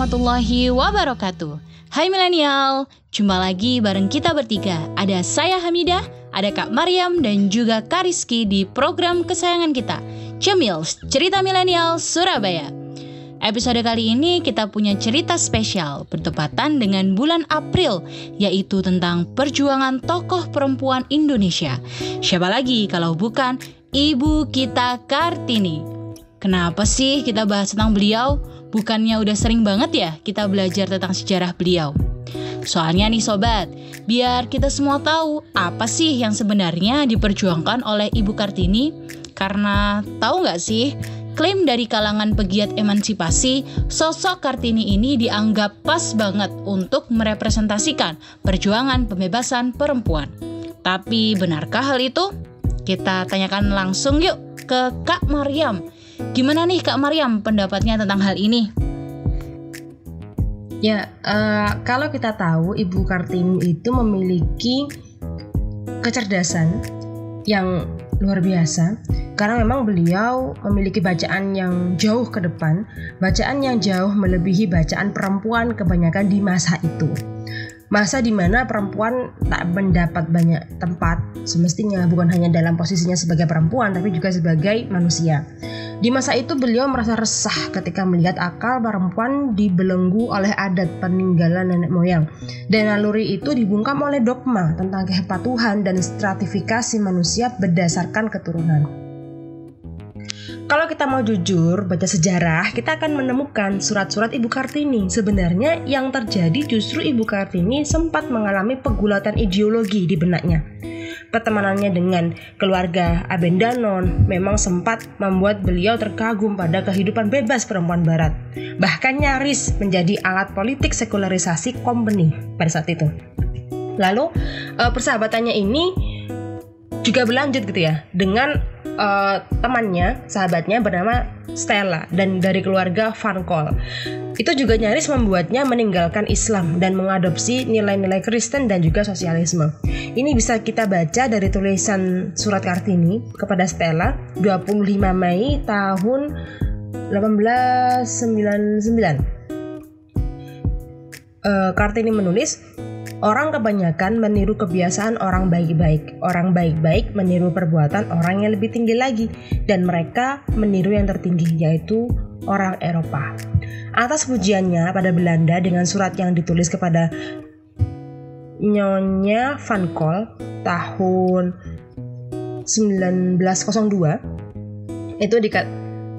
warahmatullahi wabarakatuh. Hai milenial, jumpa lagi bareng kita bertiga. Ada saya Hamidah, ada Kak Mariam dan juga Kak Rizky di program kesayangan kita, Cemils, Cerita Milenial Surabaya. Episode kali ini kita punya cerita spesial bertepatan dengan bulan April, yaitu tentang perjuangan tokoh perempuan Indonesia. Siapa lagi kalau bukan Ibu kita Kartini. Kenapa sih kita bahas tentang beliau? Bukannya udah sering banget ya kita belajar tentang sejarah beliau? Soalnya nih sobat, biar kita semua tahu apa sih yang sebenarnya diperjuangkan oleh Ibu Kartini. Karena tahu nggak sih, klaim dari kalangan pegiat emansipasi, sosok Kartini ini dianggap pas banget untuk merepresentasikan perjuangan pembebasan perempuan. Tapi benarkah hal itu? Kita tanyakan langsung yuk ke Kak Mariam Gimana nih Kak Mariam pendapatnya tentang hal ini? Ya, uh, kalau kita tahu Ibu Kartini itu memiliki kecerdasan yang luar biasa karena memang beliau memiliki bacaan yang jauh ke depan, bacaan yang jauh melebihi bacaan perempuan kebanyakan di masa itu masa di mana perempuan tak mendapat banyak tempat semestinya bukan hanya dalam posisinya sebagai perempuan tapi juga sebagai manusia. Di masa itu beliau merasa resah ketika melihat akal perempuan dibelenggu oleh adat peninggalan nenek moyang dan naluri itu dibungkam oleh dogma tentang kehepatuhan dan stratifikasi manusia berdasarkan keturunan. Kalau kita mau jujur baca sejarah, kita akan menemukan surat-surat Ibu Kartini. Sebenarnya yang terjadi justru Ibu Kartini sempat mengalami pegulatan ideologi di benaknya. Pertemanannya dengan keluarga Abendanon memang sempat membuat beliau terkagum pada kehidupan bebas perempuan barat. Bahkan nyaris menjadi alat politik sekularisasi company pada saat itu. Lalu eh, persahabatannya ini juga berlanjut gitu ya dengan uh, temannya, sahabatnya bernama Stella dan dari keluarga Van Kol. Itu juga nyaris membuatnya meninggalkan Islam dan mengadopsi nilai-nilai Kristen dan juga sosialisme. Ini bisa kita baca dari tulisan surat Kartini kepada Stella 25 Mei tahun 1899. Uh, Kartini menulis, Orang kebanyakan meniru kebiasaan orang baik-baik. Orang baik-baik meniru perbuatan orang yang lebih tinggi lagi, dan mereka meniru yang tertinggi, yaitu orang Eropa. Atas pujiannya pada Belanda dengan surat yang ditulis kepada Nyonya Van Kol tahun 1902 itu dikat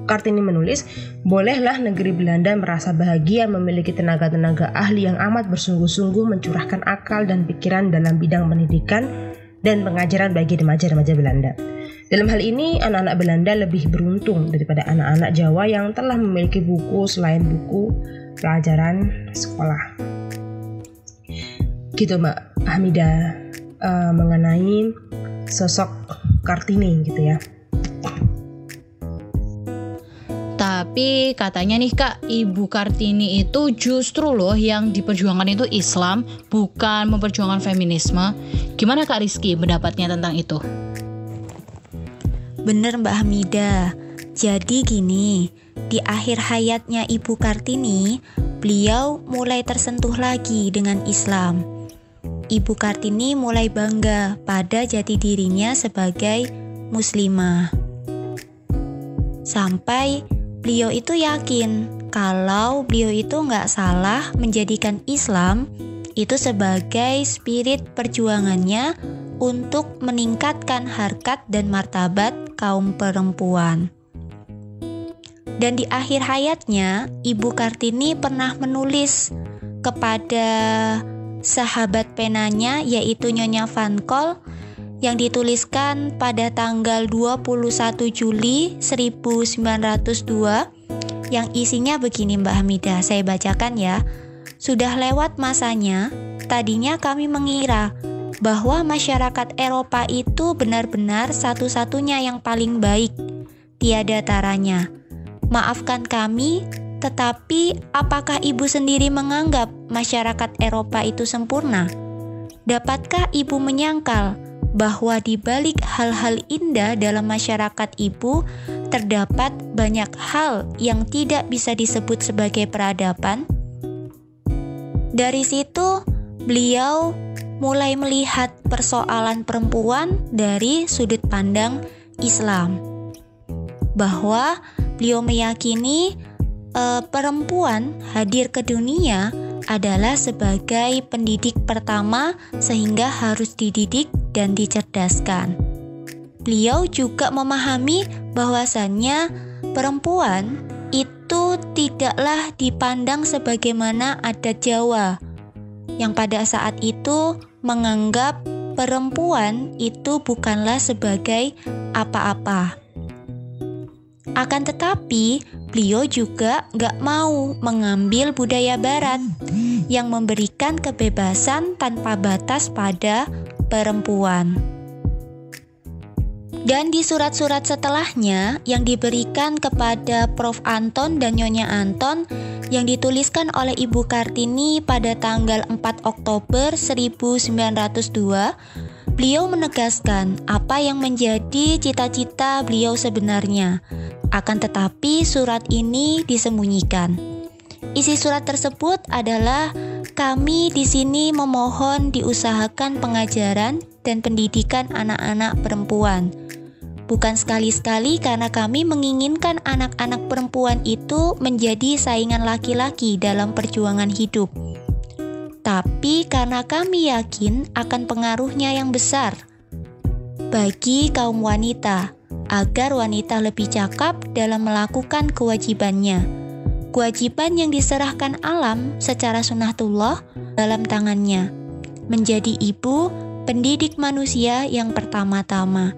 Kartini menulis, bolehlah negeri Belanda merasa bahagia memiliki tenaga-tenaga ahli yang amat bersungguh-sungguh mencurahkan akal dan pikiran dalam bidang pendidikan dan pengajaran bagi remaja-remaja Belanda. Dalam hal ini, anak-anak Belanda lebih beruntung daripada anak-anak Jawa yang telah memiliki buku selain buku pelajaran sekolah. Gitu Mbak Hamida uh, mengenai sosok Kartini gitu ya. Tapi katanya nih Kak, Ibu Kartini itu justru loh yang diperjuangkan itu Islam, bukan memperjuangkan feminisme. Gimana Kak Rizky pendapatnya tentang itu? Bener Mbak Hamida. Jadi gini, di akhir hayatnya Ibu Kartini, beliau mulai tersentuh lagi dengan Islam. Ibu Kartini mulai bangga pada jati dirinya sebagai muslimah. Sampai beliau itu yakin kalau beliau itu nggak salah menjadikan Islam itu sebagai spirit perjuangannya untuk meningkatkan harkat dan martabat kaum perempuan. Dan di akhir hayatnya, Ibu Kartini pernah menulis kepada sahabat penanya yaitu Nyonya Van Kol yang dituliskan pada tanggal 21 Juli 1902 yang isinya begini Mbak Hamidah, saya bacakan ya. Sudah lewat masanya, tadinya kami mengira bahwa masyarakat Eropa itu benar-benar satu-satunya yang paling baik, tiada taranya. Maafkan kami, tetapi apakah ibu sendiri menganggap masyarakat Eropa itu sempurna? Dapatkah ibu menyangkal bahwa di balik hal-hal indah dalam masyarakat ibu terdapat banyak hal yang tidak bisa disebut sebagai peradaban. Dari situ, beliau mulai melihat persoalan perempuan dari sudut pandang Islam, bahwa beliau meyakini eh, perempuan hadir ke dunia adalah sebagai pendidik pertama, sehingga harus dididik dan dicerdaskan. Beliau juga memahami bahwasannya perempuan itu tidaklah dipandang sebagaimana adat Jawa yang pada saat itu menganggap perempuan itu bukanlah sebagai apa-apa. Akan tetapi, beliau juga nggak mau mengambil budaya barat yang memberikan kebebasan tanpa batas pada perempuan. Dan di surat-surat setelahnya yang diberikan kepada Prof. Anton dan Nyonya Anton yang dituliskan oleh Ibu Kartini pada tanggal 4 Oktober 1902, beliau menegaskan apa yang menjadi cita-cita beliau sebenarnya. Akan tetapi surat ini disembunyikan. Isi surat tersebut adalah kami di sini memohon diusahakan pengajaran dan pendidikan anak-anak perempuan. Bukan sekali-sekali karena kami menginginkan anak-anak perempuan itu menjadi saingan laki-laki dalam perjuangan hidup, tapi karena kami yakin akan pengaruhnya yang besar bagi kaum wanita agar wanita lebih cakap dalam melakukan kewajibannya. Kewajiban yang diserahkan alam secara sunatullah dalam tangannya, menjadi ibu pendidik manusia yang pertama-tama.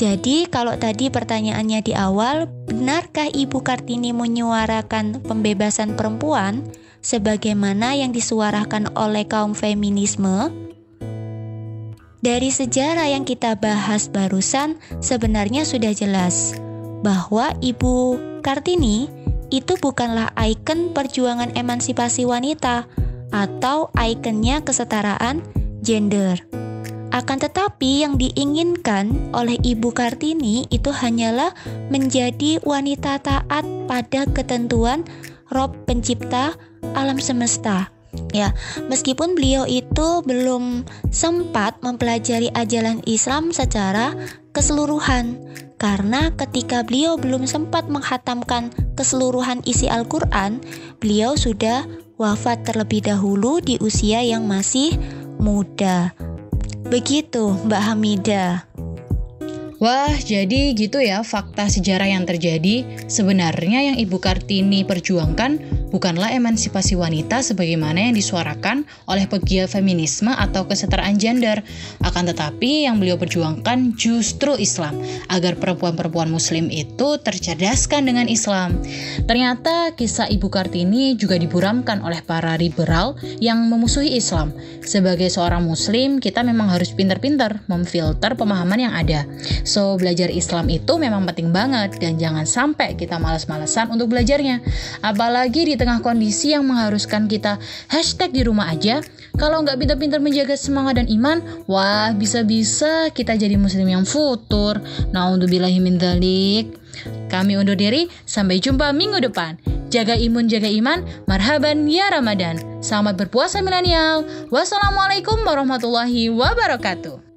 Jadi, kalau tadi pertanyaannya di awal, benarkah Ibu Kartini menyuarakan pembebasan perempuan sebagaimana yang disuarakan oleh kaum feminisme? Dari sejarah yang kita bahas barusan, sebenarnya sudah jelas bahwa Ibu Kartini itu bukanlah ikon perjuangan emansipasi wanita atau ikonnya kesetaraan gender. Akan tetapi yang diinginkan oleh Ibu Kartini itu hanyalah menjadi wanita taat pada ketentuan Rob pencipta alam semesta. Ya, meskipun beliau itu belum sempat mempelajari ajaran Islam secara keseluruhan karena ketika beliau belum sempat menghatamkan keseluruhan isi Al-Qur'an, beliau sudah wafat terlebih dahulu di usia yang masih muda. Begitu, Mbak Hamida. Wah, jadi gitu ya fakta sejarah yang terjadi. Sebenarnya yang Ibu Kartini perjuangkan bukanlah emansipasi wanita sebagaimana yang disuarakan oleh pegiat feminisme atau kesetaraan gender. Akan tetapi yang beliau perjuangkan justru Islam, agar perempuan-perempuan muslim itu tercerdaskan dengan Islam. Ternyata kisah Ibu Kartini juga diburamkan oleh para liberal yang memusuhi Islam. Sebagai seorang muslim, kita memang harus pintar-pintar memfilter pemahaman yang ada. So, belajar Islam itu memang penting banget dan jangan sampai kita malas-malesan untuk belajarnya. Apalagi di tengah kondisi yang mengharuskan kita hashtag di rumah aja, kalau nggak pintar-pintar menjaga semangat dan iman, wah bisa-bisa kita jadi muslim yang futur. Nah, untuk min dalik. Kami undur diri, sampai jumpa minggu depan. Jaga imun, jaga iman, marhaban ya Ramadan. Selamat berpuasa milenial. Wassalamualaikum warahmatullahi wabarakatuh.